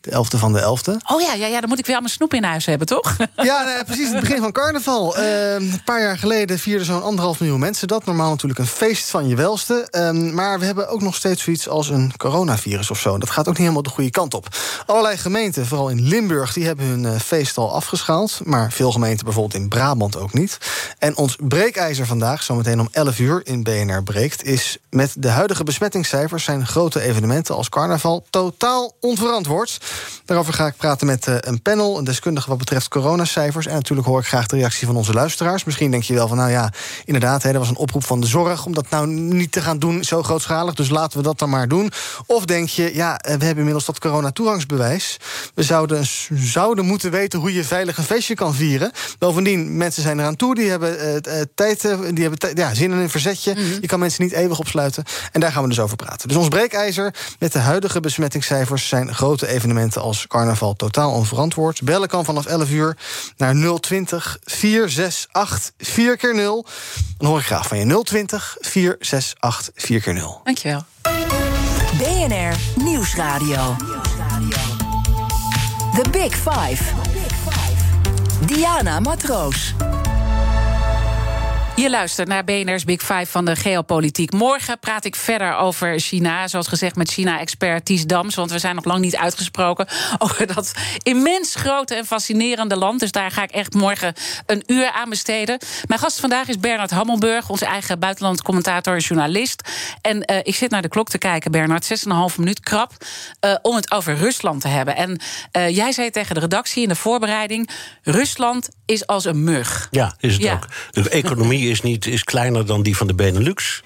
de 11e van de 11e. Oh ja, ja, ja, dan moet ik weer allemaal snoep in huis hebben, toch? Ja, nee, precies. Het begin van carnaval. Eh, een paar jaar geleden vierden zo'n anderhalf miljoen mensen dat. Normaal natuurlijk een feest van je welste. Ehm, maar we hebben ook nog steeds zoiets als een coronavirus of zo. Dat gaat ook niet helemaal de goede kant op. Allerlei gemeenten, vooral in Limburg, die hebben hun eh, feest al afgeschaald. Maar veel gemeenten, bijvoorbeeld in Brabant, ook niet. En ons breekijzer vandaag, zometeen om 11 uur in BNR Breekt... is met de huidige besmettingscijfers zijn grote evenementen als carnaval totaal onverantwoord. Daarover ga ik praten met eh, een panel, een deskundige wat betreft coronacijfers. En natuurlijk hoor ik graag de reactie van onze luisteraars. Misschien denk je wel van, nou ja, inderdaad, hè, er was een oproep van de zorg... om dat nou niet te gaan doen, zo grootschalig, dus laten we dat dan maar doen. Of denk je, ja, eh, we hebben inmiddels dat corona-toegangsbewijs. We zouden, zouden moeten weten hoe je veilig een feestje kan vieren. Bovendien, mensen zijn eraan toe, die hebben eh, tijd, die hebben tijd- ja, zin in een verzetje. Je kan mensen niet eeuwig opsluiten. En daar gaan we dus over praten. Dus ons breekijzer met de huidige besmettingscijfers... zijn grote evenementen als carnaval totaal onverantwoord. Bellen kan vanaf 11 uur naar 020 468 4 keer 0 Dan hoor ik graag van je 020 468 4 keer 0 Dankjewel. BNR Nieuwsradio. The Big Five. Diana Matroos. Je luistert naar BNR's Big Five van de geopolitiek. Morgen praat ik verder over China. Zoals gezegd met China-expert Ties Dams. Want we zijn nog lang niet uitgesproken over dat immens grote en fascinerende land. Dus daar ga ik echt morgen een uur aan besteden. Mijn gast vandaag is Bernard Hammelburg, onze eigen buitenlandcommentator en journalist. En eh, ik zit naar de klok te kijken, Bernard. 6,5 minuut krap. eh, om het over Rusland te hebben. En eh, jij zei tegen de redactie in de voorbereiding: Rusland is als een mug. Ja, is het Ja. ook. De economie is, niet, is kleiner dan die van de Benelux.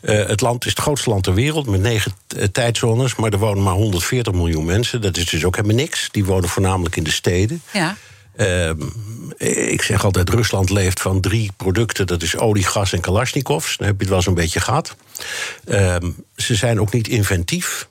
Eh, het land is het grootste land ter wereld met negen eh, tijdzones. Maar er wonen maar 140 miljoen mensen. Dat is dus ook helemaal niks. Die wonen voornamelijk in de steden. Ja. Ehm, ik zeg altijd, Rusland leeft van drie producten. Dat is olie, gas en kalasjnikovs. Dan heb je het wel eens een beetje gehad. Ehm, ze zijn ook niet inventief.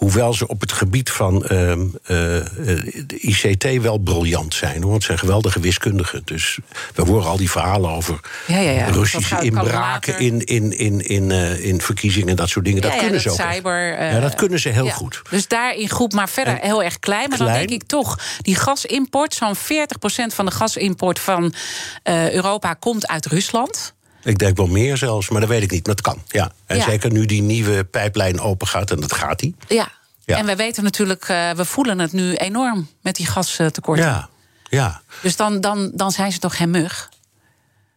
Hoewel ze op het gebied van ehm, eh, eh, ICT wel briljant zijn. hoor. Want het zijn geweldige wiskundigen. Dus we horen al die verhalen over Ja, ja, ja. Russische inbraken in, in, in, in, eh, in verkiezingen en dat soort dingen. Dat kunnen dat ze ook. cyber, eh, ja, dat kunnen ze heel goed. Dus daarin groep, maar verder En heel erg klein. Maar dan klein. denk ik toch, die gasimport, zo'n 40% van de gasimport van eh, Europa komt uit Rusland. Ik denk wel meer zelfs, maar dat weet ik niet. Maar het kan, ja. En Ja. zeker nu die nieuwe pijplijn open gaat, en dat gaat die. Ja. Ja. En we weten natuurlijk, eh, we voelen het nu enorm met die gastekorten. Ja, ja. Dus dan, dan, dan zijn ze toch geen mug?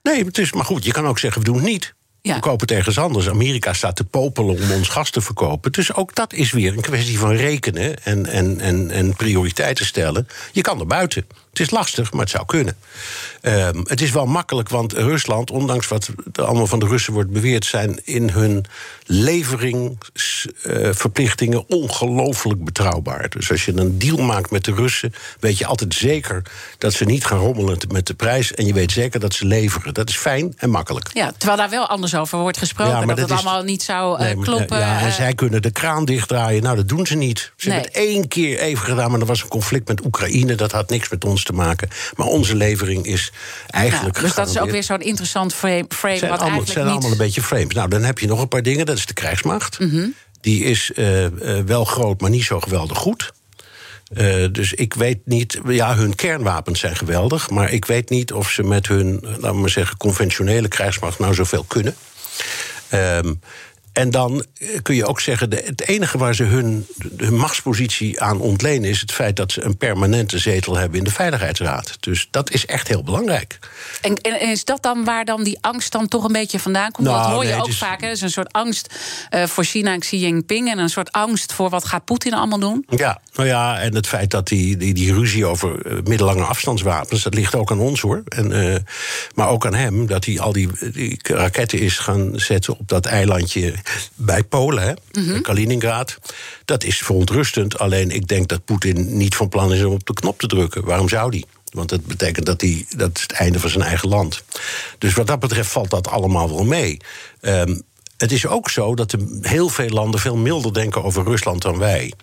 Nee, het is, maar goed, je kan ook zeggen, we doen het niet. Ja. We kopen het ergens anders. Amerika staat te popelen om ons gas te verkopen. Dus ook dat is weer een kwestie van rekenen en, en, en, en prioriteiten stellen. Je kan er buiten. Het is lastig, maar het zou kunnen. Ehm, het is wel makkelijk, want Rusland, ondanks wat er allemaal van de Russen wordt beweerd, zijn in hun leveringsverplichtingen ongelooflijk betrouwbaar. Dus als je een deal maakt met de Russen, weet je altijd zeker dat ze niet gaan rommelen met de prijs. En je weet zeker dat ze leveren. Dat is fijn en makkelijk. Ja, terwijl daar wel anders over wordt gesproken. Ja, dat, dat het is- allemaal niet zou eh, Nee, maar, kloppen. Ja, en eh, zij kunnen de kraan dichtdraaien. Nou, dat doen ze niet. Ze Nee. hebben het één keer even gedaan, maar er was een conflict met Oekraïne. Dat had niks met ons te maken. Maar onze levering is eigenlijk. ja, dus dat is ook weer zo'n interessant frame, zijn, wat allemaal, het zijn niet... allemaal een beetje frames. Nou, dan heb je nog een paar dingen. Dat is de krijgsmacht. Mhm. Die is eh, eh, wel groot, maar niet zo geweldig goed. Eh, dus ik weet niet. Ja, hun kernwapens zijn geweldig. Maar ik weet niet of ze met hun, laten we maar zeggen, conventionele krijgsmacht nou zoveel kunnen. Ehm, en dan eh, kun je ook zeggen, de, het enige waar ze hun, hun machtspositie aan ontlenen is het feit dat ze een permanente zetel hebben in de Veiligheidsraad. Dus dat is echt heel belangrijk. En, en is dat dan waar dan die angst dan toch een beetje vandaan komt? Nou, dat hoor je nee, ook is- vaak. Hè? Er is een soort angst eh, voor China en Xi Jinping... en een soort angst voor wat gaat Poetin allemaal doen. Ja, nou ja, en het feit dat die, die, die ruzie over eh, middellange afstandswapens, dat ligt ook aan ons hoor. En, maar ook aan hem, dat hij al die, die raketten is gaan zetten op dat eilandje bij Polen, Kaliningrad. Dat is verontrustend. Alleen ik denk dat Poetin niet van plan is om op de knop te drukken. Waarom zou die? Want dat betekent dat hij dat is het einde van zijn eigen land. Dus wat dat betreft valt dat allemaal wel mee. Ehm, het is ook zo dat heel veel landen veel milder denken over Rusland dan wij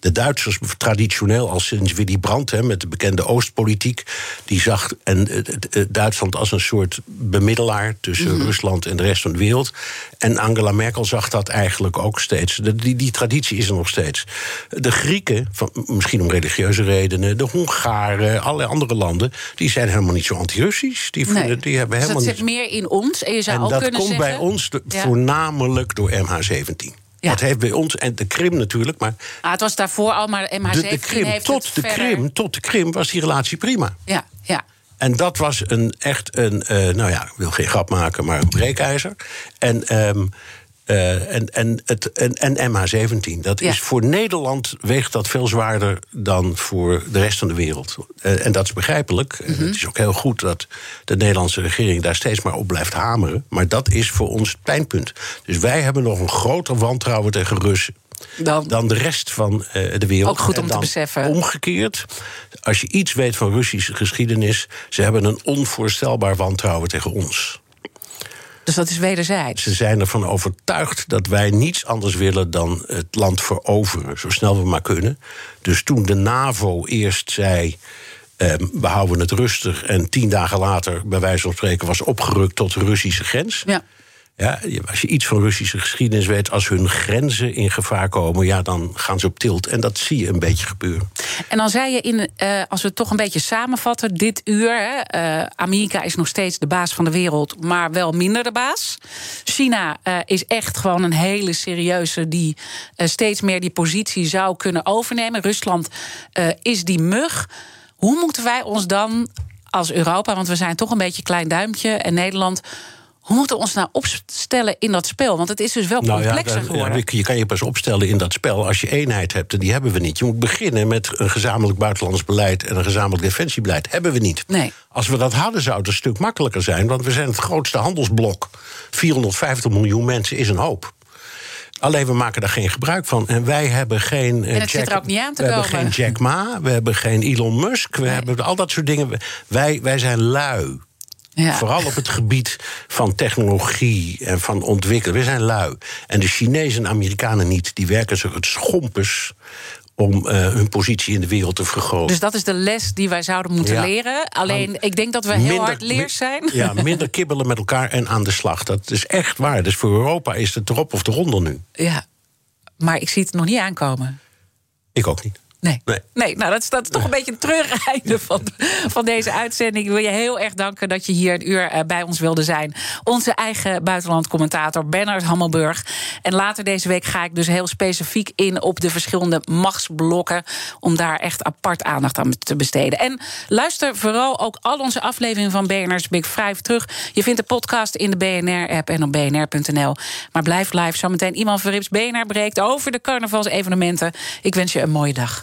de Duitsers traditioneel al sinds Willy Brandt, hè, met de bekende Oostpolitiek, die zag en, uh, Duitsland als een soort bemiddelaar tussen mhm. Rusland en de rest van de wereld. En Angela Merkel zag dat eigenlijk ook steeds. De, die, die traditie is er nog steeds. De Grieken, van, misschien om religieuze redenen, de Hongaren, allerlei andere landen, die zijn helemaal niet zo anti-Russisch. Die, nee. die hebben dus helemaal dat zit meer in ons. En, je zou en ook dat kunnen komt zeggen, bij ons voornamelijk door MH17. Ja. Dat heeft bij ons, en de Krim natuurlijk, maar... Ah, het was daarvoor al, maar MH17 de, de Krim, heeft tot het de verder... Krim, Tot de Krim was die relatie prima. Ja, ja. En dat was een, echt een, uh, nou ja, ik wil geen grap maken, maar een breekijzer. En um, uh, en, en, het, en, en MH17, dat Ja. is voor Nederland weegt dat veel zwaarder dan voor de rest van de wereld. Uh, en dat is begrijpelijk. En Mhm. Het is ook heel goed dat de Nederlandse regering daar steeds maar op blijft hameren. Maar dat is voor ons het pijnpunt. Dus wij hebben nog een groter wantrouwen tegen Russen. Dan, Dan de rest van eh, de wereld. Ook goed om te beseffen. Omgekeerd, als je iets weet van Russische geschiedenis, ze hebben een onvoorstelbaar wantrouwen tegen ons. Dus dat is wederzijds. Ze zijn ervan overtuigd dat wij niets anders willen dan het land veroveren, zo snel we maar kunnen. Dus toen de NAVO eerst zei. ehm, we houden het rustig. En tien dagen later, bij wijze van spreken, was opgerukt tot de Russische grens. Ja. Ja, als je iets van Russische geschiedenis weet, als hun grenzen in gevaar komen, ja, dan gaan ze op tilt. En dat zie je een beetje gebeuren. En dan zei je, in, eh, als we het toch een beetje samenvatten, dit uur... Hè, eh, Amerika is nog steeds de baas van de wereld, maar wel minder de baas. China eh, is echt gewoon een hele serieuze... die steeds meer die positie zou kunnen overnemen. Rusland is die mug. Hoe moeten wij ons dan als Europa... want we zijn toch een beetje een klein duimpje en Nederland... hoe moeten we ons nou opstellen in dat spel? Want het is dus wel Nou ja, complexer geworden. ja, je kan je pas opstellen in dat spel als je eenheid hebt. En die hebben we niet. Je moet beginnen met een gezamenlijk buitenlands beleid en een gezamenlijk defensiebeleid. Hebben we niet. Nee. Als we dat hadden, zou het een stuk makkelijker zijn. Want we zijn het grootste handelsblok. 450 miljoen mensen is een hoop. Alleen we maken daar geen gebruik van. En wij hebben geen. eh, En het zit er ook niet aan te we hebben komen. geen Jack Ma, we hebben geen Elon Musk, we hebben al dat soort dingen. Wij, wij zijn lui. Ja. Vooral op het gebied van technologie en van ontwikkelen. We zijn lui. En de Chinezen en Amerikanen niet. Die werken zich het schompers om eh, hun positie in de wereld te vergroten. Dus dat is de les die wij zouden moeten Ja. leren. Alleen, ik denk dat we heel hard leers zijn. Ja, minder kibbelen met elkaar en aan de slag. Dat is echt waar. Dus voor Europa is het erop of eronder nu. Ja, maar ik zie het nog niet aankomen. Ik ook niet. Nee. Nee. Nee, nou dat is, dat is toch een beetje een treurig einde van, van deze uitzending. Ik wil je heel erg danken dat je hier een uur eh, bij ons wilde zijn. Onze eigen buitenlandcommentator Bernard Hammelburg. En later deze week ga ik dus heel specifiek in op de verschillende machtsblokken. Om daar echt apart aandacht aan te besteden. En luister vooral ook al onze afleveringen van BNR's Big Five terug. Je vindt de podcast in de BNR-app en op bnr.nl. Maar blijf live. Zometeen iemand Verrips BNR breekt over de carnavalsevenementen. Ik wens je een mooie dag.